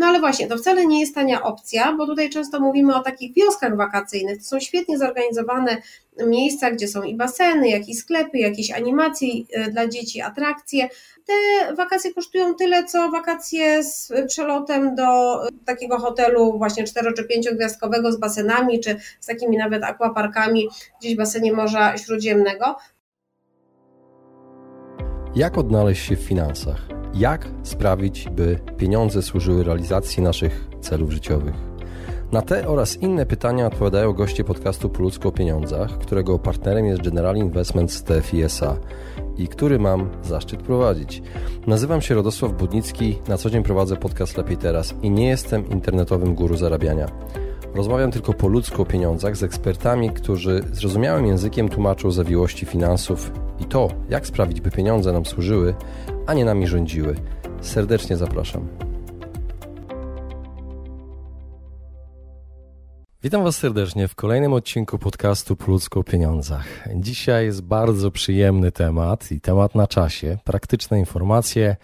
No ale właśnie, to wcale nie jest tania opcja, bo tutaj często mówimy o takich wioskach wakacyjnych. To są świetnie zorganizowane miejsca, gdzie są i baseny, jak i sklepy, jakieś animacje e, dla dzieci, atrakcje. Te wakacje kosztują tyle, co wakacje z przelotem do takiego hotelu właśnie cztero czy pięciogwiazdkowego z basenami, czy z takimi nawet aquaparkami gdzieś w basenie Morza Śródziemnego. Jak odnaleźć się w finansach? Jak sprawić, by pieniądze służyły realizacji naszych celów życiowych? Na te oraz inne pytania odpowiadają goście podcastu Po o pieniądzach, którego partnerem jest General Investments TFISA i który mam zaszczyt prowadzić. Nazywam się Radosław Budnicki, na co dzień prowadzę podcast Lepiej Teraz i nie jestem internetowym guru zarabiania. Rozmawiam tylko po ludzku o pieniądzach z ekspertami, którzy zrozumiałym językiem tłumaczą zawiłości finansów i to, jak sprawić, by pieniądze nam służyły, a nie nami rządziły. Serdecznie zapraszam. Witam Was serdecznie w kolejnym odcinku podcastu Po ludzku o pieniądzach. Dzisiaj jest bardzo przyjemny temat i temat na czasie. Praktyczne informacje.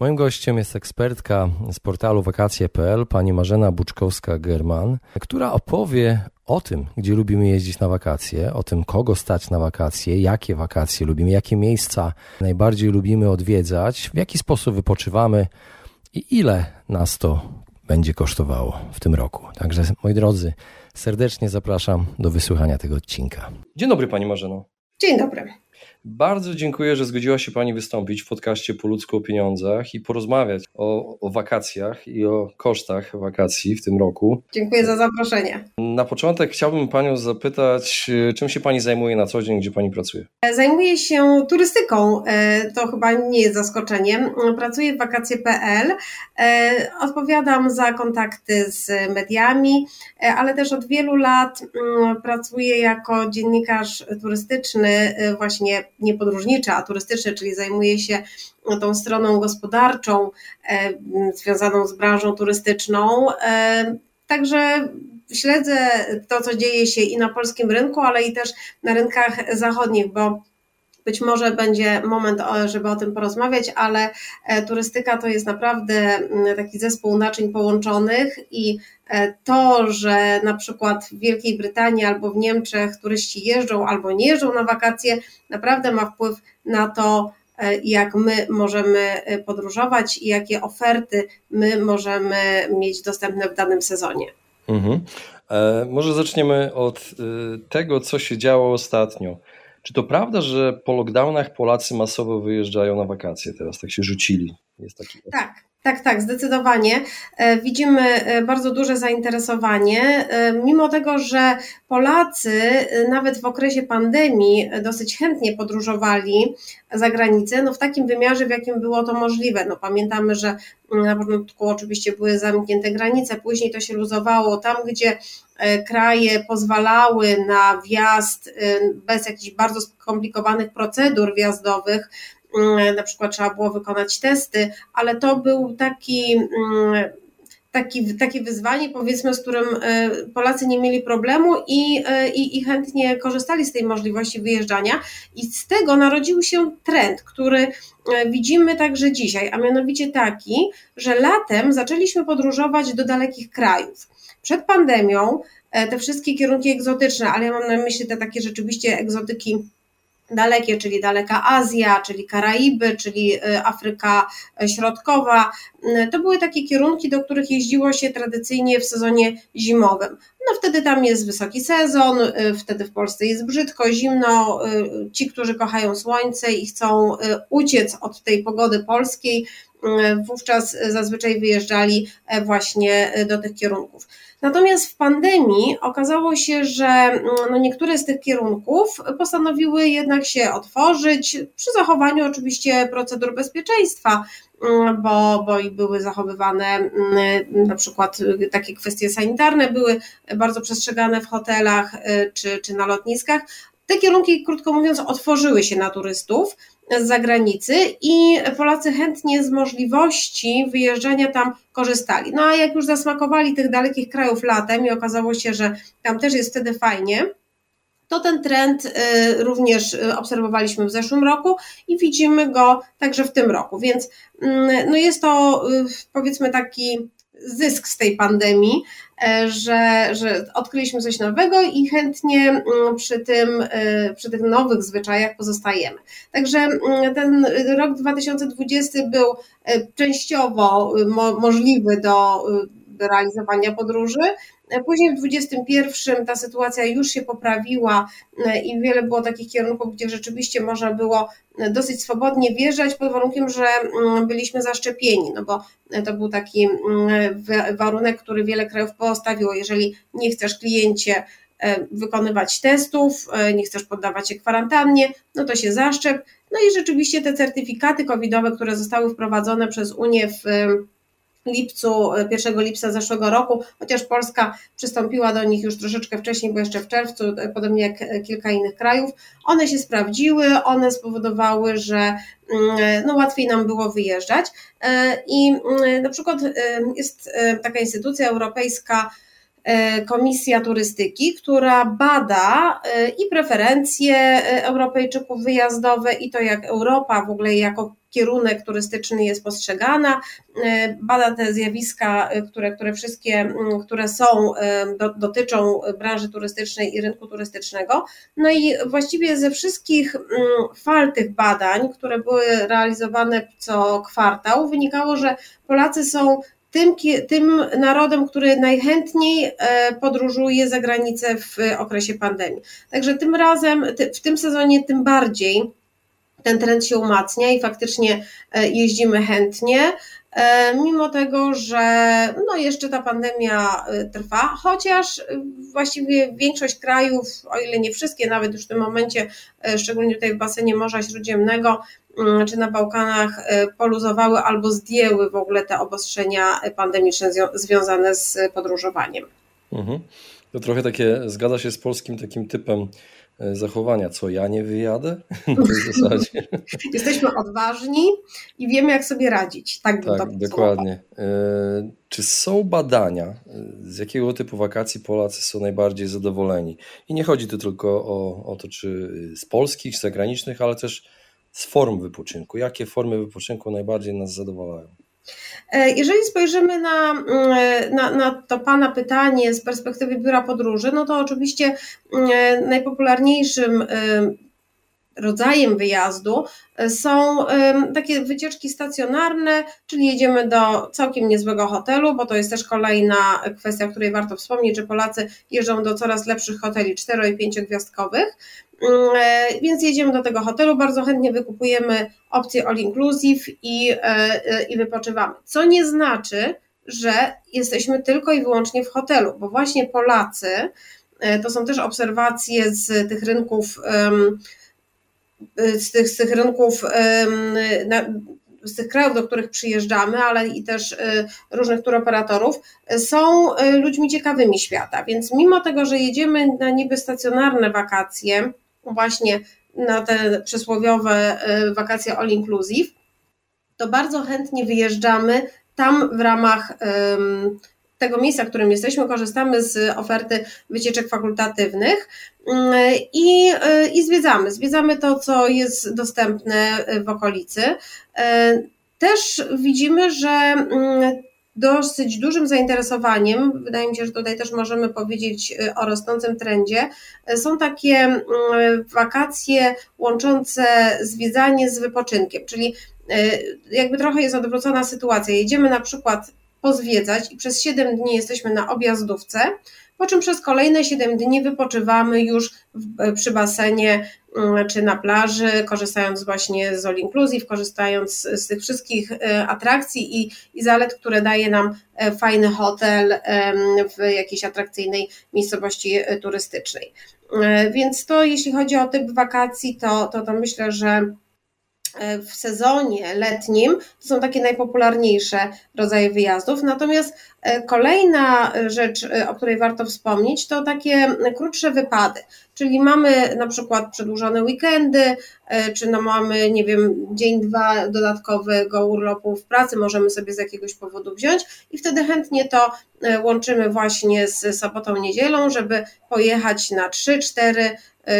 Moim gościem jest ekspertka z portalu wakacje.pl, pani Marzena Buczkowska-German, która opowie o tym, gdzie lubimy jeździć na wakacje, o tym, kogo stać na wakacje, jakie wakacje lubimy, jakie miejsca najbardziej lubimy odwiedzać, w jaki sposób wypoczywamy i ile nas to będzie kosztowało w tym roku. Także moi drodzy, serdecznie zapraszam do wysłuchania tego odcinka. Dzień dobry Pani Marzeno. Dzień dobry. Bardzo dziękuję, że zgodziła się Pani wystąpić w podcaście Po ludzku o pieniądzach i porozmawiać o, o wakacjach i o kosztach wakacji w tym roku. Dziękuję za zaproszenie. Na początek chciałbym Panią zapytać, czym się Pani zajmuje na co dzień, gdzie Pani pracuje? Zajmuję się turystyką, e, to chyba nie jest zaskoczeniem. Pracuję w wakacje.pl, e, odpowiadam za kontakty z mediami, e, ale też od wielu lat mm, pracuję jako dziennikarz turystyczny właśnie nie podróżniczy, a turystyczny, czyli zajmuje się tą stroną gospodarczą e, związaną z branżą turystyczną. E, także śledzę to, co dzieje się i na polskim rynku, ale i też na rynkach zachodnich, bo być może będzie moment, żeby o tym porozmawiać, ale e, turystyka to jest naprawdę taki zespół naczyń połączonych i E, to, że na przykład w Wielkiej Brytanii albo w Niemczech turyści jeżdżą albo nie jeżdżą na wakacje, naprawdę ma wpływ na to, e, jak my możemy podróżować i jakie oferty my możemy mieć dostępne w danym sezonie. Mhm. E, może zaczniemy od tego, co się działo ostatnio. Czy to prawda, że po lockdownach Polacy masowo wyjeżdżają na wakacje teraz, tak się rzucili? Jest taki... Tak, tak, tak, zdecydowanie. E, widzimy e, bardzo duże zainteresowanie, e, mimo tego, że Polacy nawet w okresie pandemii dosyć chętnie podróżowali za granicę, no w takim wymiarze, w jakim było to możliwe. No pamiętamy, że na początku oczywiście były zamknięte granice, później to się luzowało. Tam, gdzie kraje pozwalały na wjazd bez jakichś bardzo skomplikowanych procedur wjazdowych, Mm, na przykład trzeba było wykonać testy, ale to był taki mm, taki, takie wyzwanie, powiedzmy, z którym e, Polacy nie mieli problemu i, e, i, i, chętnie korzystali z tej możliwości wyjeżdżania. I z tego narodził się trend, który e, widzimy także dzisiaj, a mianowicie taki, że latem zaczęliśmy podróżować do dalekich krajów. Przed pandemią te wszystkie kierunki egzotyczne, ale ja mam na myśli te takie rzeczywiście egzotyki dalekie, czyli daleka Azja, czyli Karaiby, czyli y, Afryka Środkowa. Y, to były takie kierunki, do których jeździło się tradycyjnie w sezonie zimowym. No wtedy tam jest wysoki sezon, y, wtedy w Polsce jest brzydko, zimno. Ci, którzy kochają słońce i chcą uciec od tej pogody polskiej, wówczas zazwyczaj wyjeżdżali e, właśnie do tych kierunków. Natomiast w pandemii okazało się, że mm, no niektóre z tych kierunków postanowiły jednak się otworzyć, przy zachowaniu oczywiście procedur bezpieczeństwa, mm, bo, bo i były zachowywane mm, na przykład takie kwestie sanitarne, były bardzo przestrzegane w hotelach czy, czy na lotniskach. Te kierunki, krótko mówiąc, otworzyły się na turystów z zagranicy i Polacy chętnie z możliwości wyjeżdżania tam korzystali. No a jak już zasmakowali tych dalekich krajów latem i okazało się, że tam też jest wtedy fajnie, to ten trend y, również y, obserwowaliśmy w zeszłym roku i widzimy go także w tym roku. Więc mm, no jest to y, powiedzmy taki zysk z tej pandemii, e, że, że odkryliśmy coś nowego i chętnie mm, przy, tym, e, przy tych nowych zwyczajach pozostajemy. Także mm, ten rok 2020 był e, częściowo możliwy do realizowania podróży. Później w 2021 ta sytuacja już się poprawiła i wiele było takich kierunków, gdzie rzeczywiście można było dosyć swobodnie wjeżdżać pod warunkiem, że mm, byliśmy zaszczepieni, no bo to był taki mm, warunek, który wiele krajów postawiło, jeżeli nie chcesz kliencie e, wykonywać testów, e, nie chcesz poddawać się kwarantannie, no to się zaszczep. No i rzeczywiście te certyfikaty covidowe, które zostały wprowadzone przez Unię w lipcu, 1 lipca zeszłego roku, chociaż Polska przystąpiła do nich już troszeczkę wcześniej, bo jeszcze w czerwcu, podobnie jak kilka innych krajów, one się sprawdziły, one spowodowały, że mm, no, łatwiej nam było wyjeżdżać. E, I mm, na przykład e, jest e, taka instytucja europejska, Komisja Turystyki, która bada i preferencje Europejczyków wyjazdowe, i to jak Europa w ogóle jako kierunek turystyczny jest postrzegana, e, bada te zjawiska, e, które, które wszystkie, które są, e, do, dotyczą branży turystycznej i rynku turystycznego. No i właściwie ze wszystkich fal tych badań, które były realizowane co kwartał, wynikało, że Polacy są tym, tym narodem, który najchętniej podróżuje za granicę w okresie pandemii. Także tym razem, w tym sezonie tym bardziej ten trend się umacnia i faktycznie e, jeździmy chętnie, e, mimo tego, że no jeszcze ta pandemia e, trwa, chociaż właściwie większość krajów, o ile nie wszystkie, nawet już w tym momencie, szczególnie tutaj w basenie Morza Śródziemnego, mm, czy na Bałkanach poluzowały albo zdjęły w ogóle te obostrzenia pandemiczne związane z podróżowaniem. Mhm. To trochę takie zgadza się z polskim takim typem zachowania, co ja nie wyjadę? zasadzie. Jesteśmy odważni i wiemy, jak sobie radzić. Tak, tak dokładnie. E, czy są badania, e, z jakiego typu wakacji Polacy są najbardziej zadowoleni? I nie chodzi tu tylko o, o to, czy z polskich, z zagranicznych, ale też z form wypoczynku. Jakie formy wypoczynku najbardziej nas zadowalają? E, jeżeli spojrzymy na, mm, na, na, to Pana pytanie z perspektywy biura podróży, no to oczywiście mm, najpopularniejszym y, rodzajem wyjazdu są takie wycieczki stacjonarne, czyli jedziemy do całkiem niezłego hotelu, bo to jest też kolejna kwestia, o której warto wspomnieć, że Polacy jeżdżą do coraz lepszych hoteli 4 i 5 gwiazdkowych. E, więc jedziemy do tego hotelu, bardzo chętnie wykupujemy opcję all inclusive i, e, e, i wypoczywamy. Co nie znaczy, że jesteśmy tylko i wyłącznie w hotelu, bo właśnie Polacy, to są też obserwacje z tych rynków, z tych, z tych rynków, z tych krajów, do których przyjeżdżamy, ale i też różnych turoperatorów, są ludźmi ciekawymi świata. Więc mimo tego, że jedziemy na niby stacjonarne wakacje, właśnie na te przysłowiowe y, wakacje all inclusive, to bardzo chętnie wyjeżdżamy tam w ramach tego miejsca, w którym jesteśmy, korzystamy z oferty wycieczek fakultatywnych y, i, y, i zwiedzamy. Zwiedzamy to, co jest dostępne w okolicy. Też widzimy, że mm, dosyć dużym zainteresowaniem, wydaje mi się, że tutaj też możemy powiedzieć y, o rosnącym trendzie, y, są takie mm, wakacje łączące zwiedzanie z wypoczynkiem, czyli y, jakby trochę jest odwrócona sytuacja. Jedziemy na przykład pozwiedzać i przez 7 dni jesteśmy na objazdówce, po czym przez kolejne 7 dni wypoczywamy już w, przy basenie mm, czy na plaży, korzystając właśnie z All Inclusive, korzystając z tych wszystkich e, atrakcji i, i zalet, które daje nam e, fajny hotel w jakiejś atrakcyjnej miejscowości e, turystycznej. Więc to jeśli chodzi o typ wakacji, to, to, to myślę, że w sezonie letnim to są takie najpopularniejsze rodzaje wyjazdów. Natomiast e, kolejna rzecz, e, o której warto wspomnieć, to takie krótsze wypady. Czyli mamy na przykład przedłużone weekendy, e, czy no mamy, nie wiem, dzień, dwa dodatkowego urlopu w pracy, możemy sobie z jakiegoś powodu wziąć i wtedy chętnie to łączymy właśnie z sobotą, niedzielą, żeby pojechać na 3-4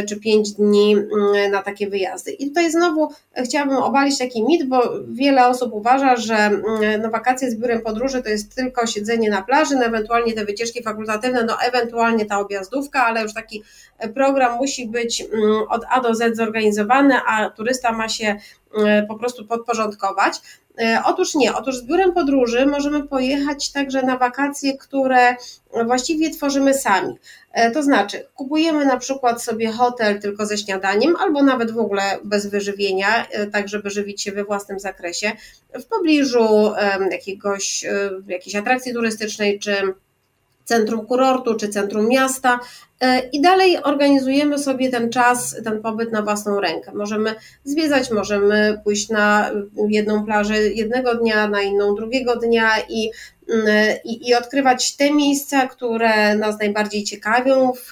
czy 5 dni mm, na takie wyjazdy. I tutaj znowu chciałabym obalić taki mit, bo wiele osób uważa, że mm, no, wakacje z biurem podróży to jest tylko siedzenie na plaży, no, ewentualnie te wycieczki fakultatywne, no ewentualnie ta objazdówka, ale już taki program musi być mm, od A do Z zorganizowany, a turysta ma się po prostu podporządkować. E, otóż nie, otóż z biurem podróży możemy pojechać także na wakacje, które właściwie tworzymy sami. E, to znaczy, kupujemy na przykład sobie hotel tylko ze śniadaniem, albo nawet w ogóle bez wyżywienia, e, tak żeby żywić się we własnym zakresie, w pobliżu jakiegoś, jakiejś atrakcji turystycznej czy centrum kurortu czy centrum miasta e, i dalej organizujemy sobie ten czas, ten pobyt na własną rękę. Możemy zwiedzać, możemy pójść na jedną plażę jednego dnia, na inną drugiego dnia i, mm, i, i odkrywać te miejsca, które nas najbardziej ciekawią w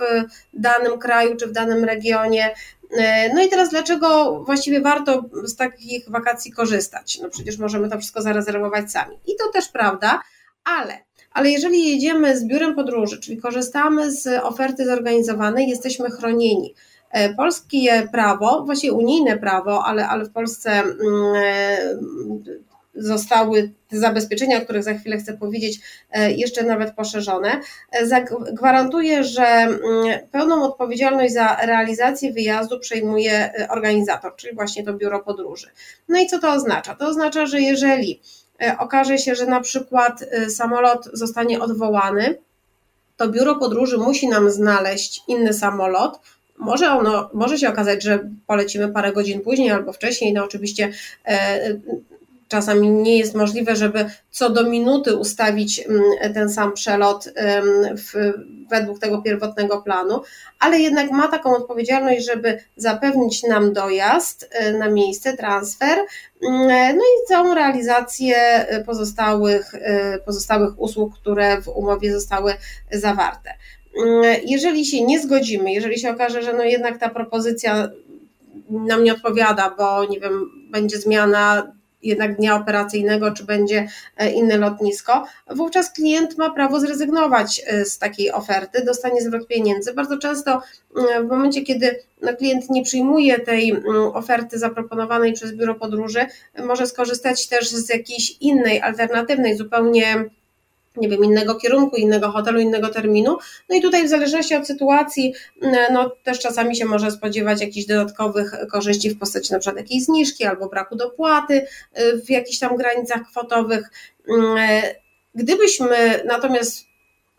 danym kraju czy w danym regionie. E, no i teraz dlaczego właściwie warto z takich wakacji korzystać? No przecież możemy to wszystko zarezerwować sami. I to też prawda, ale ale jeżeli jedziemy z biurem podróży, czyli korzystamy z oferty zorganizowanej, jesteśmy chronieni. E, polskie prawo, właściwie unijne prawo, ale, ale w Polsce mm, e, zostały te zabezpieczenia, o których za chwilę chcę powiedzieć, e, jeszcze nawet poszerzone, gwarantuje, że mm, pełną odpowiedzialność za realizację wyjazdu przejmuje organizator, czyli właśnie to biuro podróży. No i co to oznacza? To oznacza, że jeżeli okaże się, że na przykład e, samolot zostanie odwołany, to biuro podróży musi nam znaleźć inny samolot. Może, ono, może się okazać, że polecimy parę godzin później albo wcześniej. No oczywiście e, czasami nie jest możliwe, żeby co do minuty ustawić mm, ten sam przelot w, według tego pierwotnego planu, ale jednak ma taką odpowiedzialność, żeby zapewnić nam dojazd e, na miejsce, transfer, mm, no i całą realizację e, pozostałych, e, pozostałych usług, które w umowie zostały zawarte. Mm, jeżeli się nie zgodzimy, jeżeli się okaże, że no jednak ta propozycja nam nie odpowiada, bo nie wiem, będzie zmiana jednak dnia operacyjnego, czy będzie e, inne lotnisko, wówczas klient ma prawo zrezygnować e, z takiej oferty, dostanie zwrot pieniędzy. Bardzo często mm, w momencie, kiedy no, klient nie przyjmuje tej oferty zaproponowanej przez biuro podróży, może skorzystać też z jakiejś innej, alternatywnej, zupełnie nie wiem, innego kierunku, innego hotelu, innego terminu. No i tutaj w zależności od sytuacji, mm, no też czasami się może spodziewać jakichś dodatkowych korzyści w postaci na przykład jakiejś zniżki albo braku dopłaty y, w jakichś tam granicach kwotowych. Mm, gdybyśmy natomiast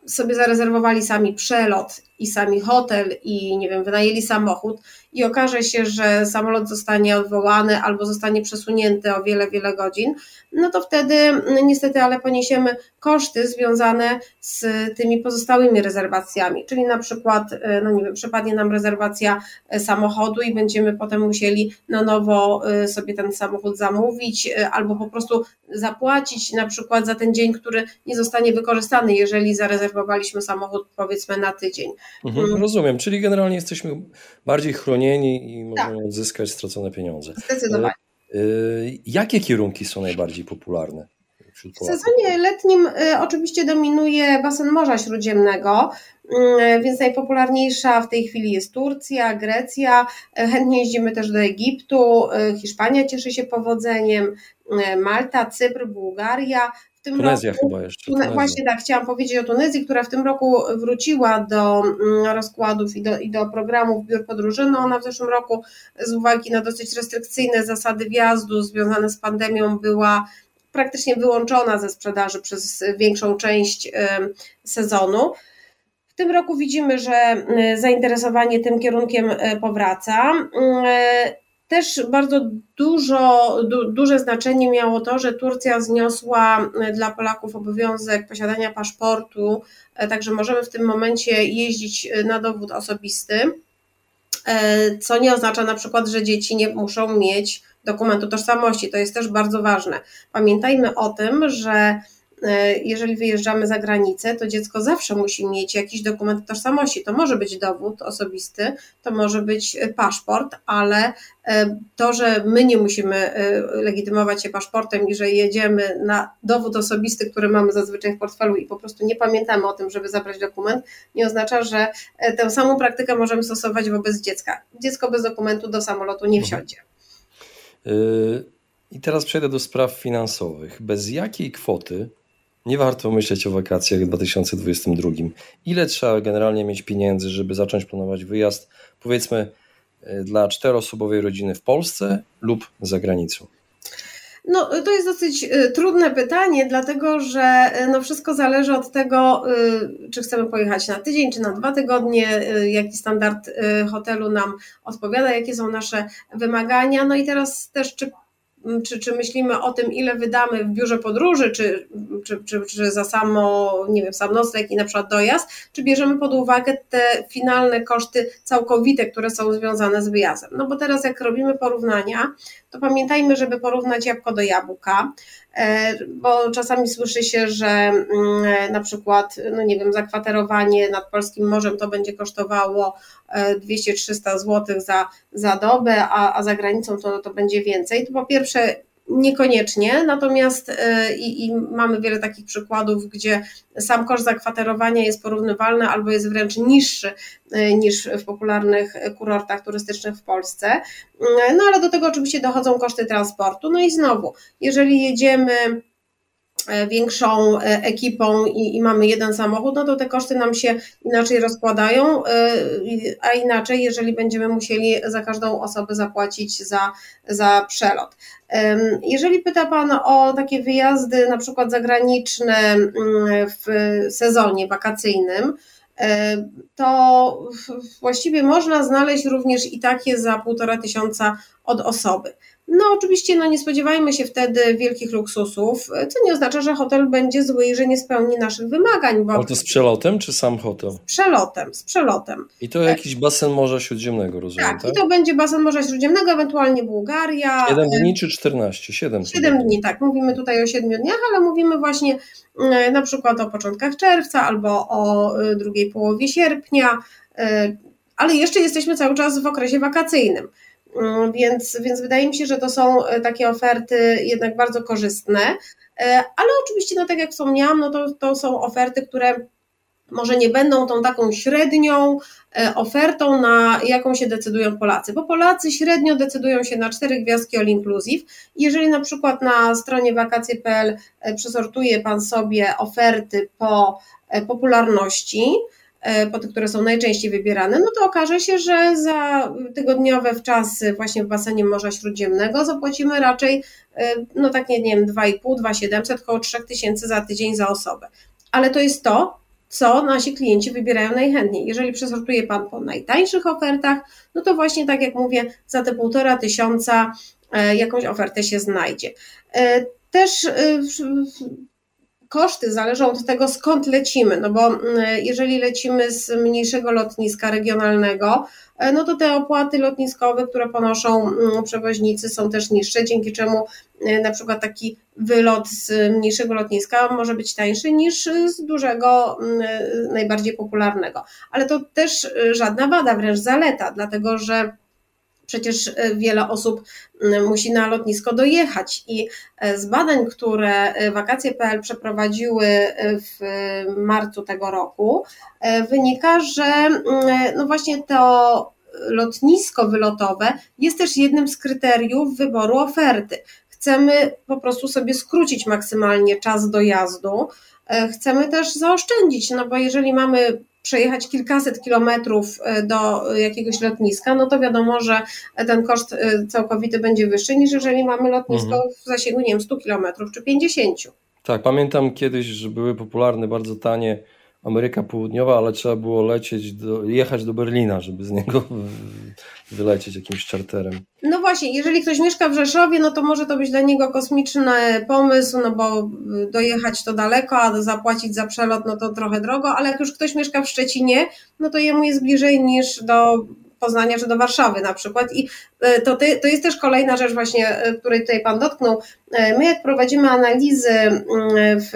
sobie zarezerwowali sami przelot i sami hotel i nie wiem, wynajęli samochód i okaże się, że samolot zostanie odwołany albo zostanie przesunięty o wiele, wiele godzin, no to wtedy no niestety, ale poniesiemy koszty związane z tymi pozostałymi rezerwacjami, czyli na przykład, e, no nie wiem, przepadnie nam rezerwacja e, samochodu i będziemy potem musieli na nowo e, sobie ten samochód zamówić albo po prostu zapłacić na przykład za ten dzień, który nie zostanie wykorzystany, jeżeli zarezerwowaliśmy samochód powiedzmy na tydzień. Mhm, rozumiem, czyli generalnie jesteśmy bardziej chronieni i możemy tak. odzyskać stracone pieniądze. Zdecydowanie. Y, jakie kierunki są najbardziej popularne? W sezonie letnim y, oczywiście dominuje basen Morza Śródziemnego, y, więc najpopularniejsza w tej chwili jest Turcja, Grecja. Chętnie jeździmy też do Egiptu. Hiszpania cieszy się powodzeniem, Malta, Cypr, Bułgaria tym Tunezja roku, chyba jeszcze. Tunezja. Właśnie tak, chciałam powiedzieć o Tunezji, która w tym roku wróciła do mm, rozkładów i do, i do programów biur podróży. No ona w zeszłym roku z uwagi na dosyć restrykcyjne zasady wjazdu związane z pandemią była praktycznie wyłączona ze sprzedaży przez większą część sezonu. W tym roku widzimy, że zainteresowanie tym kierunkiem e, powraca. Też bardzo dużo, du, duże znaczenie miało to, że Turcja zniosła e, dla Polaków obowiązek posiadania paszportu, e, także możemy w tym momencie jeździć e, na dowód osobisty, co nie oznacza na przykład, że dzieci nie muszą mieć dokumentu tożsamości. To jest też bardzo ważne. Pamiętajmy o tym, że jeżeli wyjeżdżamy za granicę, to dziecko zawsze musi mieć jakiś dokument tożsamości. To może być dowód osobisty, to może być paszport, ale to, że my nie musimy legitymować się paszportem i że jedziemy na dowód osobisty, który mamy zazwyczaj w portfelu i po prostu nie pamiętamy o tym, żeby zabrać dokument, nie oznacza, że tę samą praktykę możemy stosować wobec dziecka. Dziecko bez dokumentu do samolotu nie mhm. wsiądzie. I teraz przejdę do spraw finansowych. Bez jakiej kwoty nie warto myśleć o wakacjach w 2022? Ile trzeba generalnie mieć pieniędzy, żeby zacząć planować wyjazd, powiedzmy, e, dla czteroosobowej rodziny w Polsce lub za granicą? No, to jest dosyć e, trudne pytanie, dlatego że e, no, wszystko zależy od tego, czy chcemy pojechać na tydzień, czy na dwa tygodnie, jaki standard hotelu nam odpowiada, jakie są nasze wymagania. No i teraz też, czy czy, czy myślimy o tym, ile wydamy w biurze podróży, czy, czy, czy, czy za samo, nie wiem, sam nocleg i na przykład dojazd, czy bierzemy pod uwagę te finalne koszty całkowite, które są związane z wyjazdem. No bo teraz jak robimy porównania, to pamiętajmy, żeby porównać jabłko do jabłka, e, bo czasami słyszy się, że mm, na przykład, no nie wiem, zakwaterowanie nad polskim morzem to będzie kosztowało 200-300 zł za, za dobę, a, a za granicą to, to będzie więcej. To po pierwsze Niekoniecznie, natomiast e, i, i, mamy wiele takich przykładów, gdzie sam koszt zakwaterowania jest porównywalny albo jest wręcz niższy e, niż w popularnych kurortach turystycznych w Polsce. E, no ale do tego oczywiście dochodzą koszty transportu. No i znowu, jeżeli jedziemy większą e, ekipą i, i, mamy jeden samochód, no to te koszty nam się inaczej rozkładają, e, a inaczej, jeżeli będziemy musieli za każdą osobę zapłacić za, za przelot. Jeżeli pyta Pan o takie wyjazdy, na przykład zagraniczne mm, w sezonie wakacyjnym, to właściwie można znaleźć również i takie za półtora tysiąca od osoby. No oczywiście no nie spodziewajmy się wtedy wielkich luksusów, co nie oznacza, że hotel będzie zły i że nie spełni naszych wymagań. Bo... Ale to z przelotem czy sam hotel? Z przelotem, z przelotem. I to jakiś basen Morza Śródziemnego, rozumiem, tak? tak? i to będzie basen Morza Śródziemnego, ewentualnie Bułgaria. 7 dni czy 14? 7. 7 dni, tak. Mówimy tutaj o 7 dniach, ale mówimy właśnie e, na przykład o początkach czerwca albo o e, drugiej połowie sierpnia, ale jeszcze jesteśmy cały czas w okresie wakacyjnym. Mm, więc, więc wydaje mi się, że to są e, takie oferty jednak bardzo korzystne, e, ale oczywiście, no tak jak wspomniałam, no to, to są oferty, które może nie będą tą taką średnią e, ofertą, na jaką się decydują Polacy, bo Polacy średnio decydują się na cztery gwiazdki all inclusive. Jeżeli na przykład na stronie wakacje.pl przesortuje Pan sobie oferty po popularności, po te, które są najczęściej wybierane, no to okaże się, że za tygodniowe wczasy właśnie w basenie Morza Śródziemnego zapłacimy raczej, e, no tak nie, nie wiem, 2,5, 2,700, około 3000 za tydzień za osobę. Ale to jest to, co nasi klienci wybierają najchętniej. Jeżeli przesortuje Pan po najtańszych ofertach, no to właśnie tak jak mówię, za te półtora tysiąca e, jakąś ofertę się znajdzie. Też koszty zależą od tego, skąd lecimy, no bo mm, jeżeli lecimy z mniejszego lotniska regionalnego, e, no to te opłaty lotniskowe, które ponoszą mm, przewoźnicy są też niższe, dzięki czemu e, na przykład taki wylot z mniejszego lotniska może być tańszy niż z dużego, mm, e, najbardziej popularnego. Ale to też żadna wada, wręcz zaleta, dlatego że Przecież e, wiele osób musi na lotnisko dojechać i e, z badań, które e, wakacje.pl przeprowadziły w marcu tego roku, wynika, że no właśnie to lotnisko wylotowe jest też jednym z kryteriów wyboru oferty. Chcemy po prostu sobie skrócić maksymalnie czas dojazdu. Chcemy też zaoszczędzić, no bo jeżeli mamy przejechać kilkaset kilometrów e, do jakiegoś lotniska, no to wiadomo, że ten koszt e, całkowity będzie wyższy niż jeżeli mamy lotnisko mhm. w zasięgu, nie wiem, 100 kilometrów czy 50. Tak, pamiętam kiedyś, że były popularne bardzo tanie Ameryka Południowa, ale trzeba było lecieć, do, jechać do Berlina, żeby z niego wylecieć jakimś czarterem. No właśnie, jeżeli ktoś mieszka w Rzeszowie, no to może to być dla niego kosmiczny pomysł, no bo dojechać to daleko, a zapłacić za przelot, no to trochę drogo, ale jak już ktoś mieszka w Szczecinie, no to jemu jest bliżej niż do Poznania czy do Warszawy na przykład. I to, to jest też kolejna rzecz właśnie, której tutaj Pan dotknął. My jak prowadzimy analizy mm, w,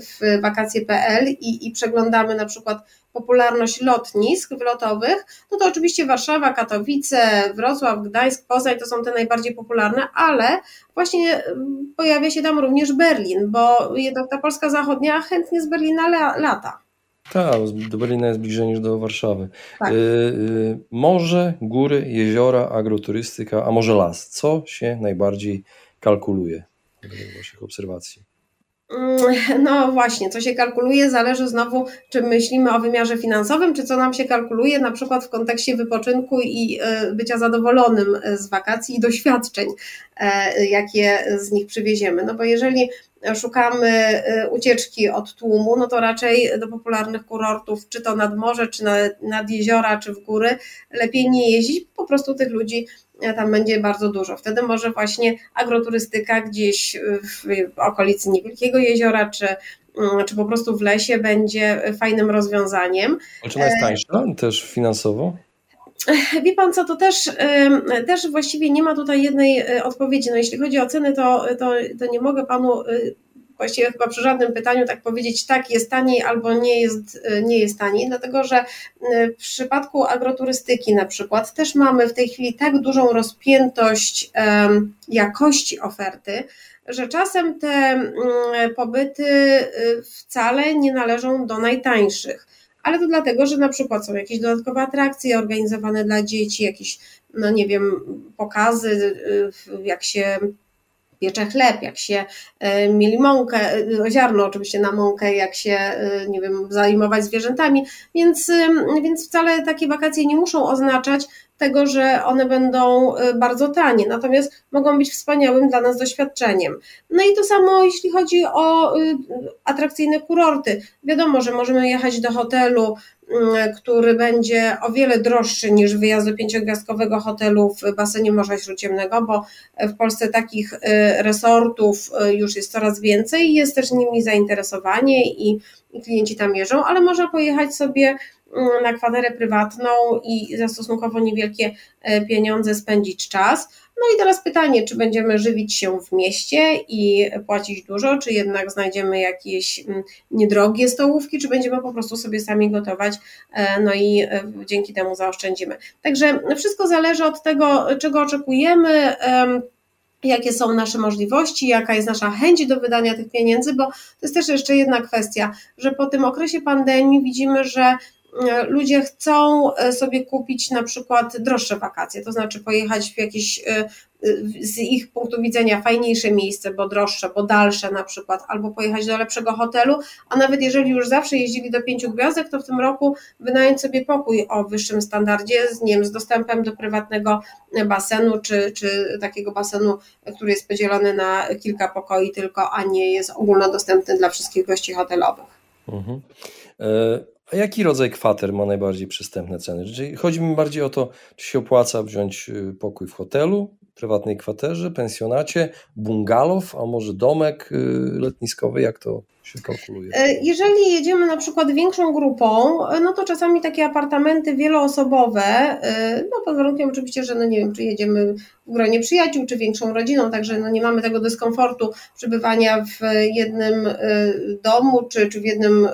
w wakacje.pl i, i przeglądamy na przykład popularność lotnisk wylotowych, no to oczywiście Warszawa, Katowice, Wrocław, Gdańsk, Poznań to są te najbardziej popularne, ale właśnie mm, pojawia się tam również Berlin, bo jednak ta Polska Zachodnia chętnie z Berlina lata. Tak, do Berlina jest bliżej niż do Warszawy. Tak. Y, y, morze, góry, jeziora, agroturystyka, a może las. Co się najbardziej kalkuluje w Waszych obserwacji? Mm, no właśnie, co się kalkuluje, zależy znowu, czy myślimy o wymiarze finansowym, czy co nam się kalkuluje na przykład w kontekście wypoczynku i e, bycia zadowolonym z wakacji i doświadczeń, e, jakie z nich przywieziemy. No bo jeżeli szukamy ucieczki od tłumu, no to raczej do popularnych kurortów, czy to nad morze, czy nad, nad jeziora, czy w góry, lepiej nie jeździć, po prostu tych ludzi tam będzie bardzo dużo. Wtedy może właśnie agroturystyka gdzieś w okolicy niewielkiego jeziora, czy, mm, czy po prostu w lesie będzie fajnym rozwiązaniem. Czy ona jest tańsza też finansowo? Wie pan co, to też, też właściwie nie ma tutaj jednej e, odpowiedzi. No jeśli chodzi o ceny, to, to, to nie mogę panu e, właściwie chyba przy żadnym pytaniu tak powiedzieć, tak jest taniej albo nie jest, e, nie jest taniej, dlatego że w przypadku agroturystyki na przykład też mamy w tej chwili tak dużą rozpiętość jakości oferty, że czasem te mm, pobyty wcale nie należą do najtańszych. Ale to dlatego, że na przykład są jakieś dodatkowe atrakcje organizowane dla dzieci, jakieś, no nie wiem, pokazy, jak się piecze chleb, jak się e, mieli mąkę, e, ziarno oczywiście na mąkę, jak się, nie wiem, zajmować zwierzętami, więc, więc wcale takie wakacje nie muszą oznaczać tego, że one będą bardzo tanie, natomiast mogą być wspaniałym dla nas doświadczeniem. No i to samo jeśli chodzi o atrakcyjne kurorty. Wiadomo, że możemy jechać do hotelu Mm, który będzie o wiele droższy niż wyjazd do pięciogwiazdkowego hotelu w basenie Morza Śródziemnego, bo w Polsce takich y, resortów y, już jest coraz więcej i jest też nimi zainteresowanie i, i klienci tam jeżdżą, ale można pojechać sobie na kwaterę prywatną i za stosunkowo niewielkie y, pieniądze spędzić czas. No i teraz pytanie, czy będziemy żywić się w mieście i płacić dużo, czy jednak znajdziemy jakieś mm, niedrogie stołówki, czy będziemy po prostu sobie sami gotować, e, no i e, dzięki temu zaoszczędzimy. Także wszystko zależy od tego, czego oczekujemy jakie są nasze możliwości, jaka jest nasza chęć do wydania tych pieniędzy, bo to jest też jeszcze jedna kwestia, że po tym okresie pandemii widzimy, że E, ludzie chcą e, sobie kupić na przykład droższe wakacje, to znaczy pojechać w jakieś e, z ich punktu widzenia fajniejsze miejsce, bo droższe, bo dalsze na przykład, albo pojechać do lepszego hotelu, a nawet jeżeli już zawsze jeździli do pięciu gwiazdek, to w tym roku wynająć sobie pokój o wyższym standardzie, z, wiem, z dostępem do prywatnego basenu, czy, czy takiego basenu, który jest podzielony na kilka pokoi tylko, a nie jest ogólnodostępny dla wszystkich gości hotelowych. Mhm. A jaki rodzaj kwater ma najbardziej przystępne ceny? Czyli chodzi mi bardziej o to, czy się opłaca wziąć y, pokój w hotelu, prywatnej kwaterze, pensjonacie, bungalow, a może domek y, letniskowy, jak to się kalkuluje? E, jeżeli jedziemy na przykład większą grupą, e, no to czasami takie apartamenty wieloosobowe, e, no pod warunkiem oczywiście, że no nie wiem, czy jedziemy w gronie przyjaciół, czy większą rodziną, także no nie mamy tego dyskomfortu przebywania w jednym domu, czy, czy w jednym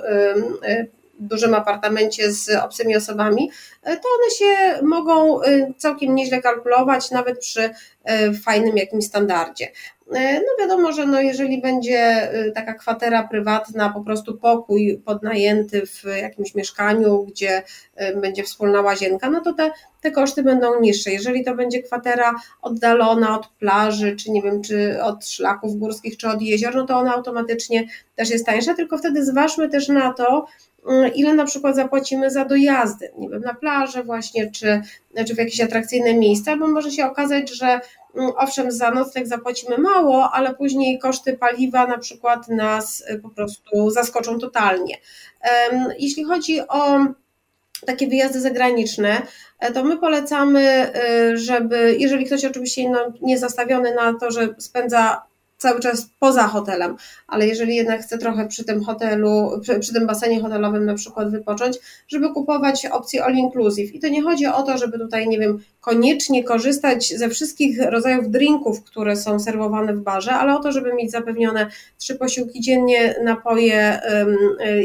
dużym apartamencie z obcymi osobami, e, to one się mogą e, całkiem nieźle kalkulować, nawet przy e, fajnym jakimś standardzie. No wiadomo, że no jeżeli będzie taka kwatera prywatna, po prostu pokój podnajęty w jakimś mieszkaniu, gdzie będzie wspólna łazienka, no to te, te koszty będą niższe. Jeżeli to będzie kwatera oddalona od plaży, czy nie wiem, czy od szlaków górskich, czy od jezior, no to ona automatycznie też jest tańsza, tylko wtedy zważmy też na to, Y, ile na przykład zapłacimy za dojazdy, nie wiem, na plażę właśnie, czy, czy w jakieś atrakcyjne miejsca, bo może się okazać, że mm, owszem, za nocleg zapłacimy mało, ale później koszty paliwa na przykład nas y, po prostu zaskoczą totalnie. Jeśli chodzi o takie wyjazdy zagraniczne, e, to my polecamy, y, żeby, jeżeli ktoś oczywiście no, nie zastawiony na to, że spędza cały czas poza hotelem, ale jeżeli jednak chcę trochę przy tym hotelu, przy, przy, tym basenie hotelowym na przykład wypocząć, żeby kupować opcję all inclusive. I to nie chodzi o to, żeby tutaj, nie wiem, koniecznie korzystać ze wszystkich rodzajów drinków, które są serwowane w barze, ale o to, żeby mieć zapewnione trzy posiłki dziennie, napoje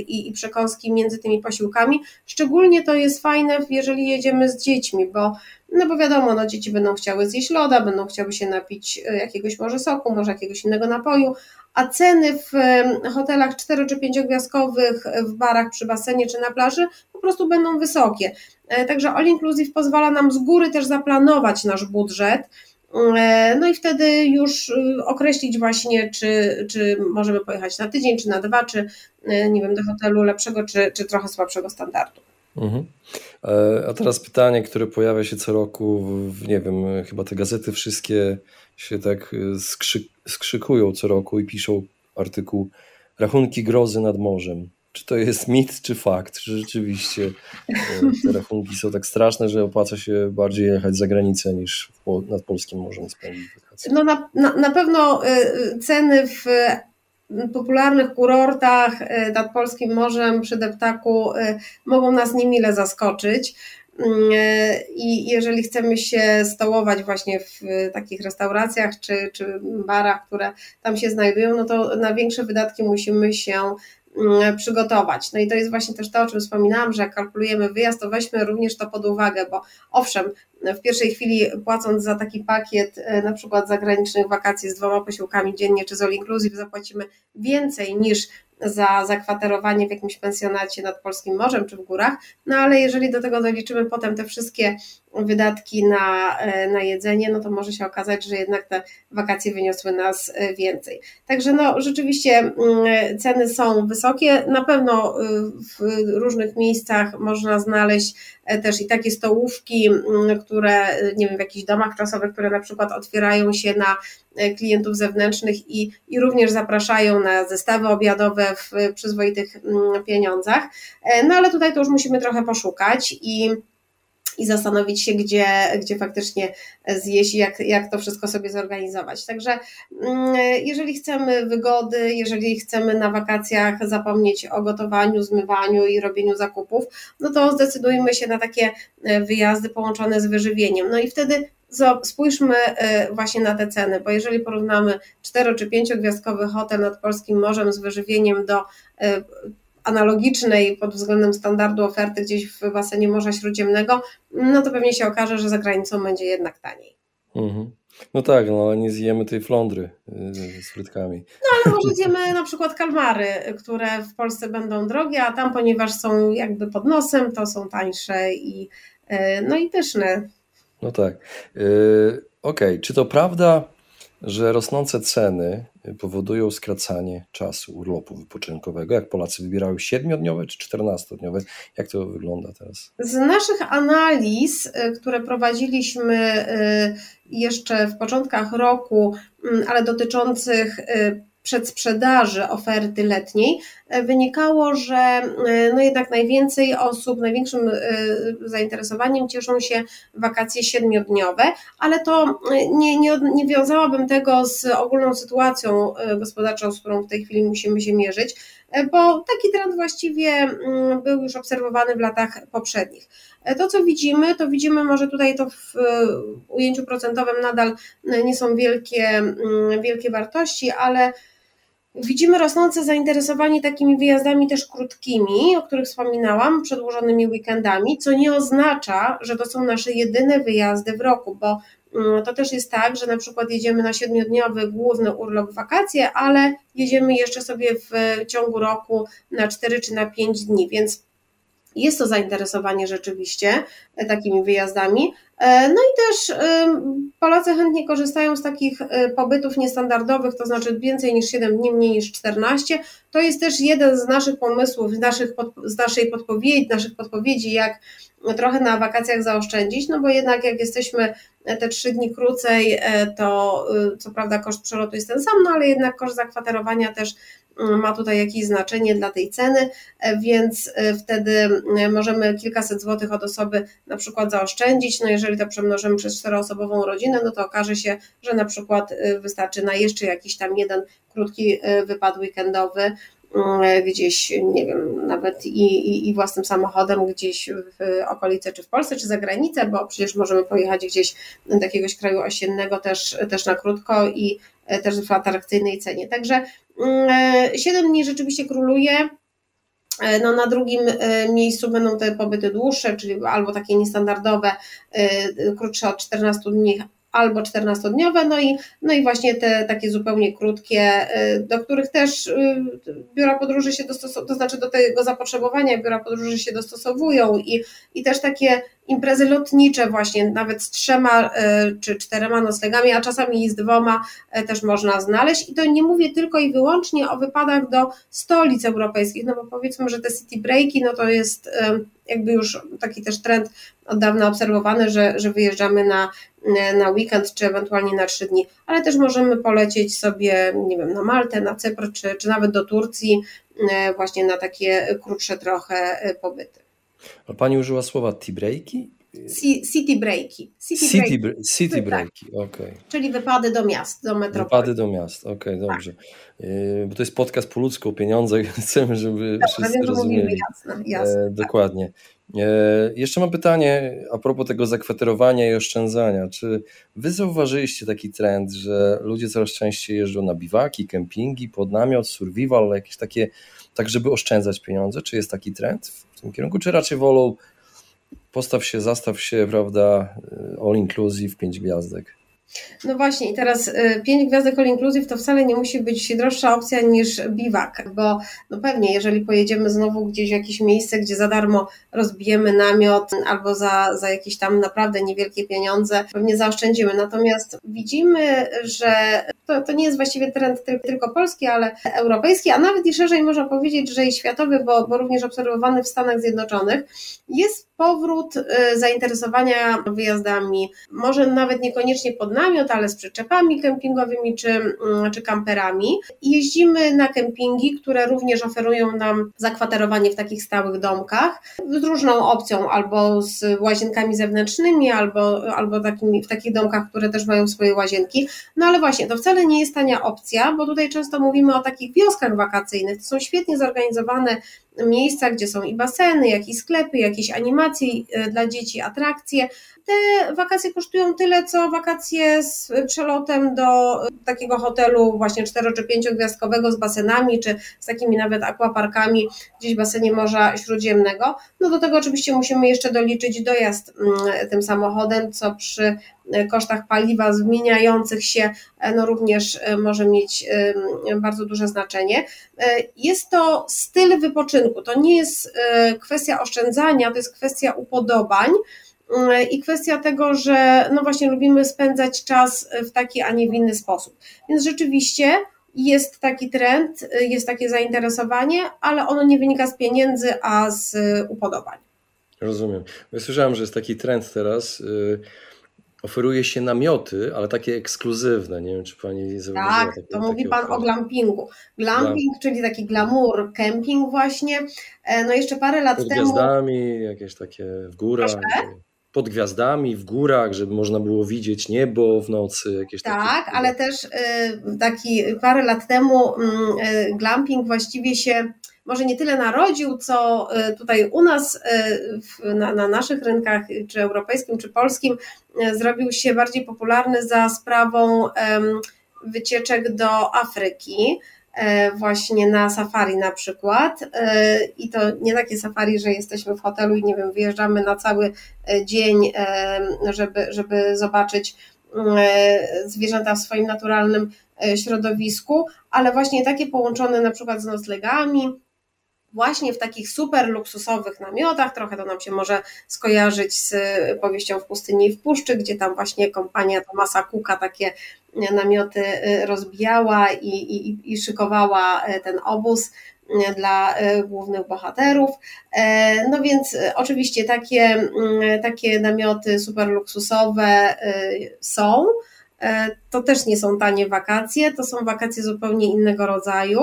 i, i przekąski między tymi posiłkami. Szczególnie to jest fajne, jeżeli jedziemy z dziećmi, bo no bo wiadomo, no dzieci będą chciały zjeść loda, będą chciały się napić e, jakiegoś może soku, może jakiegoś innego napoju, a ceny w hotelach 4 czy 5 gwiazdkowych, w barach przy basenie czy na plaży po prostu będą wysokie. E, także All Inclusive pozwala nam z góry też zaplanować nasz budżet, e, no i wtedy już określić właśnie, czy, czy możemy pojechać na tydzień, czy na dwa, czy nie wiem, do hotelu lepszego, czy, czy trochę słabszego standardu. Mhm. E, a teraz pytanie, które pojawia się co roku, w, nie wiem, chyba te gazety wszystkie się tak e, skrzyk, skrzykują co roku i piszą artykuł Rachunki grozy nad morzem. Czy to jest mit, czy fakt? Czy rzeczywiście e, te rachunki są tak straszne, że opłaca się bardziej jechać za granicę niż nad polskim morzem spędzić wakacje? No na, na, na pewno ceny w popularnych kurortach y, nad polskim morzem przy deptaku y, mogą nas niemile zaskoczyć. Y, I jeżeli chcemy się stołować właśnie w takich restauracjach czy, czy barach, które tam się znajdują, no to na większe wydatki musimy się przygotować. No i to jest właśnie też to, o czym wspominałam, że jak kalkulujemy wyjazd, to weźmy również to pod uwagę, bo owszem, w pierwszej chwili płacąc za taki pakiet e, na przykład zagranicznych wakacji z dwoma posiłkami dziennie czy z all inclusive zapłacimy więcej niż za zakwaterowanie w jakimś pensjonacie nad Polskim Morzem czy w górach, no ale jeżeli do tego doliczymy potem te wszystkie wydatki na, e, na jedzenie, no to może się okazać, że jednak te wakacje wyniosły nas e, więcej. Także no rzeczywiście mm, ceny są wysokie, na pewno w różnych miejscach można znaleźć też i takie stołówki, mm, które nie wiem, w jakichś domach czasowych, które na przykład otwierają się na klientów zewnętrznych i, i również zapraszają na zestawy obiadowe w przyzwoitych mm, pieniądzach. No ale tutaj to już musimy trochę poszukać i i zastanowić się, gdzie, gdzie faktycznie zjeść i jak, jak to wszystko sobie zorganizować. Także mm, jeżeli chcemy wygody, jeżeli chcemy na wakacjach zapomnieć o gotowaniu, zmywaniu i robieniu zakupów, no to zdecydujmy się na takie e, wyjazdy połączone z wyżywieniem. No i wtedy spójrzmy e, właśnie na te ceny, bo jeżeli porównamy 4 czy 5 gwiazdkowy hotel nad Polskim Morzem z wyżywieniem do e, analogicznej pod względem standardu oferty gdzieś w basenie Morza Śródziemnego, no to pewnie się okaże, że za granicą będzie jednak taniej. Mhm. No tak, no ale nie zjemy tej flądry y, z frytkami. No ale może zjemy na przykład kalmary, które w Polsce będą drogie, a tam, ponieważ są jakby pod nosem, to są tańsze i y, no i pyszne. No tak. Yy, Okej, okay. czy to prawda, że rosnące ceny powodują skracanie czasu urlopu wypoczynkowego. Jak Polacy wybierają siedmiodniowe czy czternastodniowe? Jak to wygląda teraz? Z naszych analiz, y, które prowadziliśmy y, jeszcze w początkach roku, mm, ale dotyczących y, przedsprzedaży oferty letniej e, wynikało, że e, no jednak najwięcej osób, największym e, zainteresowaniem cieszą się wakacje siedmiodniowe, ale to nie, nie, nie wiązałabym tego z ogólną sytuacją gospodarczą, z którą w tej chwili musimy się mierzyć, bo taki trend właściwie mm, był już obserwowany w latach poprzednich. To, co widzimy, to widzimy może tutaj to w ujęciu procentowym nadal nie są wielkie, mm, wielkie wartości, ale Widzimy rosnące zainteresowanie takimi wyjazdami też krótkimi, o których wspominałam, przedłużonymi weekendami, co nie oznacza, że to są nasze jedyne wyjazdy w roku, bo mm, to też jest tak, że na przykład jedziemy na siedmiodniowy główny urlop wakacje, ale jedziemy jeszcze sobie w ciągu roku na 4 czy na 5 dni, więc jest to zainteresowanie rzeczywiście e, takimi wyjazdami. E, no i też e, Polacy chętnie korzystają z takich pobytów niestandardowych, to znaczy więcej niż 7 dni, mniej niż 14. To jest też jeden z naszych pomysłów, z, naszych, z naszej podpowiedzi, naszych podpowiedzi, jak trochę na wakacjach zaoszczędzić, no bo jednak jak jesteśmy te trzy dni krócej, to co prawda koszt przelotu jest ten sam, no ale jednak koszt zakwaterowania też ma tutaj jakieś znaczenie dla tej ceny, więc wtedy możemy kilkaset złotych od osoby na przykład zaoszczędzić. No jeżeli to przemnożymy przez czteroosobową rodzinę, no to okaże się, że na przykład wystarczy na jeszcze jakiś tam jeden krótki wypad weekendowy Mm, gdzieś, nie wiem, nawet i, i, i, własnym samochodem gdzieś w okolice, czy w Polsce, czy za granicę, bo przecież możemy pojechać gdzieś do jakiegoś kraju osiennego też, też na krótko i e, też w atrakcyjnej cenie. Także 7 mm, dni rzeczywiście króluje. E, no, na drugim e, miejscu będą te pobyty dłuższe, czyli albo takie niestandardowe, krótsze od 14 dni, albo 14-dniowe, no i, no i właśnie te takie zupełnie krótkie, do których też biura podróży się dostosowują, to znaczy do tego zapotrzebowania biura podróży się dostosowują i, i też takie imprezy lotnicze właśnie, nawet z trzema e, czy czterema noclegami, a czasami z dwoma e, też można znaleźć. I to nie mówię tylko i wyłącznie o wypadach do stolic europejskich, no bo powiedzmy, że te city breaki, no to jest e, jakby już taki też trend od dawna obserwowany, że, że wyjeżdżamy na, na weekend, czy ewentualnie na trzy dni, ale też możemy polecieć sobie, nie wiem, na Maltę, na Cypr, czy, czy nawet do Turcji, właśnie na takie krótsze trochę pobyty. A pani użyła słowa tea breaki? City breaki. City, city, breaki. city tak. breaki, okej. Okay. Czyli wypady do miast, do metropolii. Wypady do miast, okej, okay, dobrze. Tak. Bo to jest podcast po ludzku o pieniądzach, chcemy, żeby Dobra, wszyscy wiem, rozumieli. Jasne, jasne, e, dokładnie. E, jeszcze mam pytanie a propos tego zakwaterowania i oszczędzania. Czy wy zauważyliście taki trend, że ludzie coraz częściej jeżdżą na biwaki, kempingi, pod namiot, survival, jakieś takie, tak żeby oszczędzać pieniądze? Czy jest taki trend? Tym kierunku, czy raczej wolą postaw się, zastaw się, prawda, y, all inclusive, pięć gwiazdek? No właśnie, i teraz y, pięć gwiazdek all inclusive to wcale nie musi być droższa opcja niż biwak, bo no pewnie, jeżeli pojedziemy znowu gdzieś w jakieś miejsce, gdzie za darmo rozbijemy namiot albo za, za jakieś tam naprawdę niewielkie pieniądze, pewnie zaoszczędzimy. Natomiast widzimy, że to, to nie jest właściwie trend tylko polski, ale europejski, a nawet i szerzej można powiedzieć, że i światowy, bo, bo również obserwowany w Stanach Zjednoczonych, jest powrót y, zainteresowania wyjazdami, może nawet niekoniecznie pod namiot, ale z przyczepami kempingowymi czy, mm, czy kamperami. Jeździmy na kempingi, które również oferują nam zakwaterowanie w takich stałych domkach z różną opcją, albo z łazienkami zewnętrznymi, albo, albo takimi, w takich domkach, które też mają swoje łazienki. No ale właśnie, to wcale nie jest tania opcja, bo tutaj często mówimy o takich wioskach wakacyjnych. To są świetnie zorganizowane miejsca, gdzie są i baseny, jak i sklepy, jakieś animacje e, dla dzieci, atrakcje. Te wakacje kosztują tyle, co wakacje z przelotem do takiego hotelu właśnie cztero czy pięciogwiazdkowego z basenami, czy z takimi nawet aquaparkami gdzieś w basenie Morza Śródziemnego. No do tego oczywiście musimy jeszcze doliczyć dojazd mm, tym samochodem, co przy kosztach paliwa zmieniających się, e, no również e, może mieć bardzo duże znaczenie. E, jest to styl wypoczynku, to nie jest kwestia oszczędzania, to jest kwestia upodobań i kwestia tego, że no właśnie lubimy spędzać czas w taki, a nie w inny sposób. Więc rzeczywiście jest taki trend, jest takie zainteresowanie, ale ono nie wynika z pieniędzy, a z upodobań. Rozumiem. Ja słyszałem, że jest taki trend teraz. Yy oferuje się namioty, ale takie ekskluzywne. Nie wiem, czy pani zauważyła. Tak, takie, to mówi pan o glampingu. Glamping, czyli taki glamour, camping właśnie. E, no jeszcze parę lat Pod temu... Pod gwiazdami, jakieś takie w górach. Proszę? Pod gwiazdami, w górach, żeby można było widzieć niebo w nocy. Jakieś tak, takie... ale też e, taki parę lat temu mm, e, glamping właściwie się może nie tyle narodził, co e, tutaj u nas na, na naszych rynkach, czy europejskim, czy polskim, zrobił się bardziej popularny za sprawą wycieczek do Afryki właśnie na safari na przykład i to nie takie safari, że jesteśmy w hotelu i nie wiem, wyjeżdżamy na cały dzień, żeby, żeby zobaczyć zwierzęta w swoim naturalnym środowisku, ale właśnie takie połączone na przykład z noclegami, właśnie w takich super luksusowych namiotach. Trochę to nam się może skojarzyć z powieścią w pustyni i w puszczy, gdzie tam właśnie kompania Tomasa Cooka takie namioty y, rozbijała i, i, i szykowała y, ten obóz y, dla głównych bohaterów. E, no więc oczywiście takie, takie namioty super luksusowe są. E, to też nie są tanie wakacje, to są wakacje zupełnie innego rodzaju.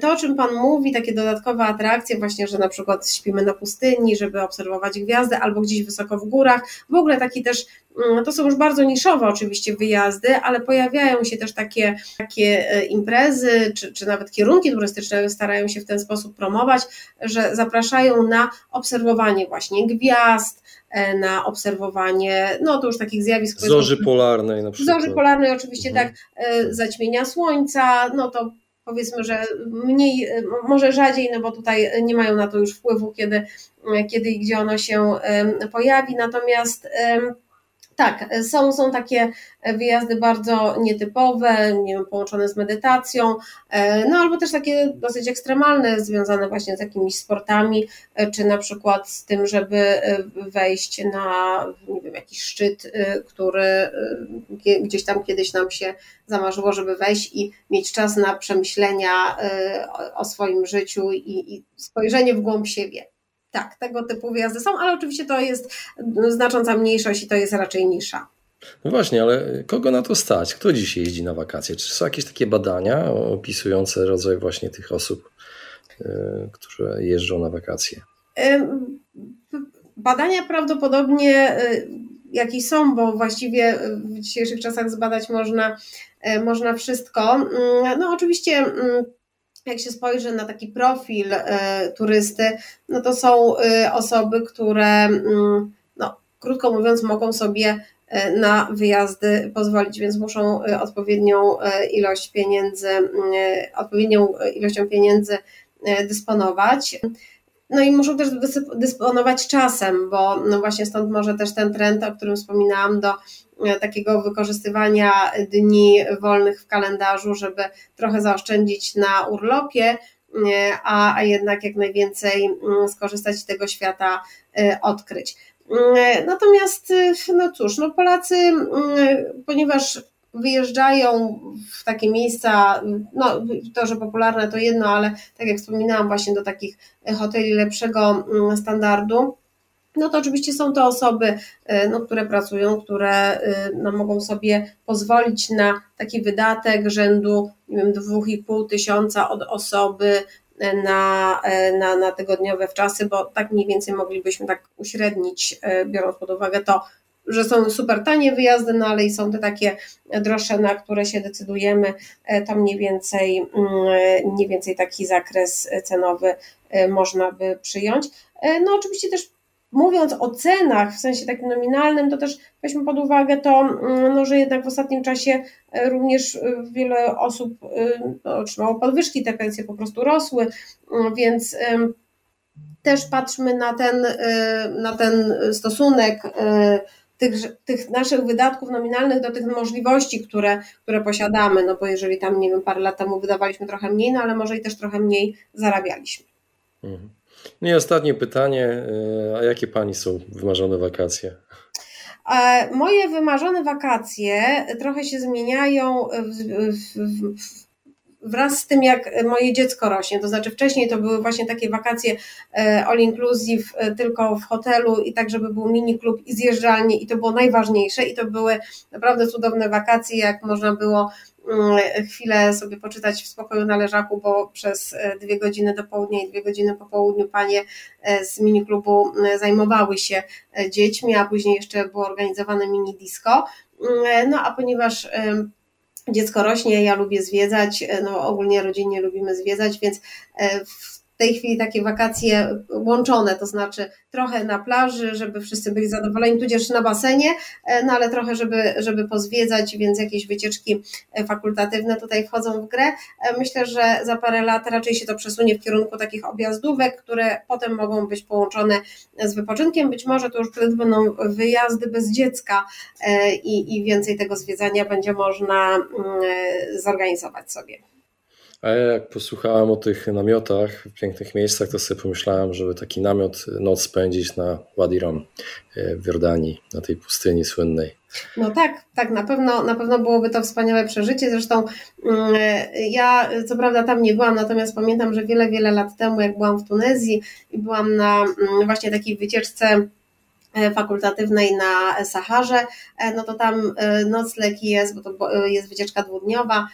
To, o czym Pan mówi, takie dodatkowe atrakcje, właśnie, że na przykład śpimy na pustyni, żeby obserwować gwiazdy, albo gdzieś wysoko w górach, w ogóle taki też mm, to są już bardzo niszowe oczywiście wyjazdy, ale pojawiają się też takie, takie e, imprezy, czy, czy nawet kierunki turystyczne starają się w ten sposób promować, że zapraszają na obserwowanie właśnie gwiazd, e, na obserwowanie, no to już takich zjawisk. Zorzy polarnej na przykład. Zorzy polarnej oczywiście mhm. tak, e, zaćmienia słońca, no to powiedzmy, że mniej, może rzadziej, no bo tutaj nie mają na to już wpływu, kiedy, kiedy i gdzie ono się pojawi, natomiast tak, są, są takie wyjazdy bardzo nietypowe, nie wiem, połączone z medytacją, e, no albo też takie dosyć ekstremalne, związane właśnie z jakimiś sportami, e, czy na przykład z tym, żeby e, wejść na nie wiem, jakiś szczyt, który gdzieś tam kiedyś nam się zamarzyło, żeby wejść i mieć czas na przemyślenia o swoim życiu i, i spojrzenie w głąb siebie. Tak, tego typu wyjazdy są, ale oczywiście to jest znacząca mniejszość i to jest raczej nisza. No właśnie, ale kogo na to stać? Kto dzisiaj jeździ na wakacje? Czy są jakieś takie badania opisujące rodzaj właśnie tych osób, e, które jeżdżą na wakacje? Badania prawdopodobnie e, jakieś są, bo właściwie w dzisiejszych czasach zbadać można, e, można wszystko. Mm, no oczywiście mm, jak się spojrzy na taki profil e, turysty, no to są e, osoby, które, mm, no, krótko mówiąc, mogą sobie e, na wyjazdy pozwolić, więc muszą odpowiednią ilość pieniędzy, mm, odpowiednią ilością pieniędzy dysponować. No i muszą też dysponować czasem, bo no właśnie stąd może też ten trend, o którym wspominałam, do takiego wykorzystywania dni wolnych w kalendarzu, żeby trochę zaoszczędzić na urlopie, e, a, a jednak jak najwięcej mm, skorzystać z tego świata e, odkryć. Natomiast, no cóż, no Polacy, mm, ponieważ wyjeżdżają w takie miejsca, no to, że popularne to jedno, ale tak jak wspominałam właśnie do takich hoteli lepszego mm, standardu, no to oczywiście są to osoby, y, no, które pracują, które y, no, mogą sobie pozwolić na taki wydatek rzędu, nie wiem, 2,5 tysiąca od osoby na, na, na tygodniowe wczasy, bo tak mniej więcej moglibyśmy tak uśrednić, biorąc pod uwagę to, że są super tanie wyjazdy, no ale i są te takie droższe, na które się decydujemy, e, to mniej więcej, mm, mniej więcej taki zakres cenowy e, można by przyjąć. E, no oczywiście też mówiąc o cenach w sensie takim nominalnym, to też weźmy pod uwagę to, mm, no, że jednak w ostatnim czasie również wiele osób no, otrzymało podwyżki, te pensje po prostu rosły, mm, więc też patrzmy na ten, na ten stosunek tych, tych naszych wydatków nominalnych do tych możliwości, które, które posiadamy, no bo jeżeli tam, nie wiem, parę lat temu wydawaliśmy trochę mniej, no ale może i też trochę mniej zarabialiśmy. Mhm. No i ostatnie pytanie, e, a jakie Pani są wymarzone wakacje? E, moje wymarzone wakacje trochę się zmieniają w, w, w, wraz z tym, jak moje dziecko rośnie. To znaczy, wcześniej to były właśnie takie wakacje e, all inclusive, tylko w hotelu i tak, żeby był mini klub i zjeżdżalnie, i to było najważniejsze. I to były naprawdę cudowne wakacje, jak można było chwilę sobie poczytać w spokoju na leżaku, bo przez e, dwie godziny do południa i dwie godziny po południu panie z mini klubu zajmowały się dziećmi, a później jeszcze było organizowane mini disco. No a ponieważ dziecko rośnie, ja lubię zwiedzać, no ogólnie rodzinnie lubimy zwiedzać, więc e, w tej chwili takie wakacje łączone, to znaczy trochę na plaży, żeby wszyscy byli zadowoleni, tudzież na basenie, e, no ale trochę, żeby, żeby pozwiedzać, więc jakieś wycieczki fakultatywne tutaj wchodzą w grę. Myślę, że za parę lat raczej się to przesunie w kierunku takich objazdówek, które potem mogą być połączone z wypoczynkiem. Być może to już wtedy będą wyjazdy bez dziecka e, i, i więcej tego zwiedzania będzie można mm, e, zorganizować sobie. A ja jak posłuchałem o tych namiotach w pięknych miejscach, to sobie pomyślałem, żeby taki namiot noc spędzić na Wadi Rum e, w Jordanii, na tej pustyni słynnej. No tak, tak, na pewno, na pewno byłoby to wspaniałe przeżycie. Zresztą mm, ja co prawda tam nie byłam, natomiast pamiętam, że wiele, wiele lat temu, jak byłam w Tunezji i byłam na mm, właśnie takiej wycieczce fakultatywnej na Saharze, no to tam nocleg jest, bo to jest wycieczka dwudniowa,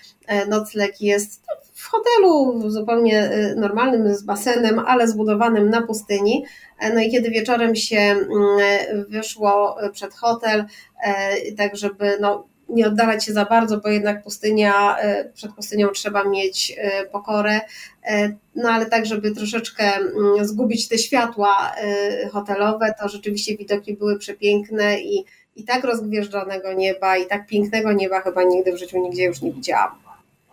nocleg jest w hotelu zupełnie normalnym z basenem, ale zbudowanym na pustyni. No i kiedy wieczorem się mm, wyszło przed hotel, tak żeby no, nie oddalać się za bardzo, bo jednak pustynia, e, przed pustynią trzeba mieć e, pokorę, e, no ale tak, żeby troszeczkę mm, zgubić te światła hotelowe, to rzeczywiście widoki były przepiękne i, i tak rozgwieżdżonego nieba i tak pięknego nieba chyba nigdy w życiu nigdzie już nie widziałam.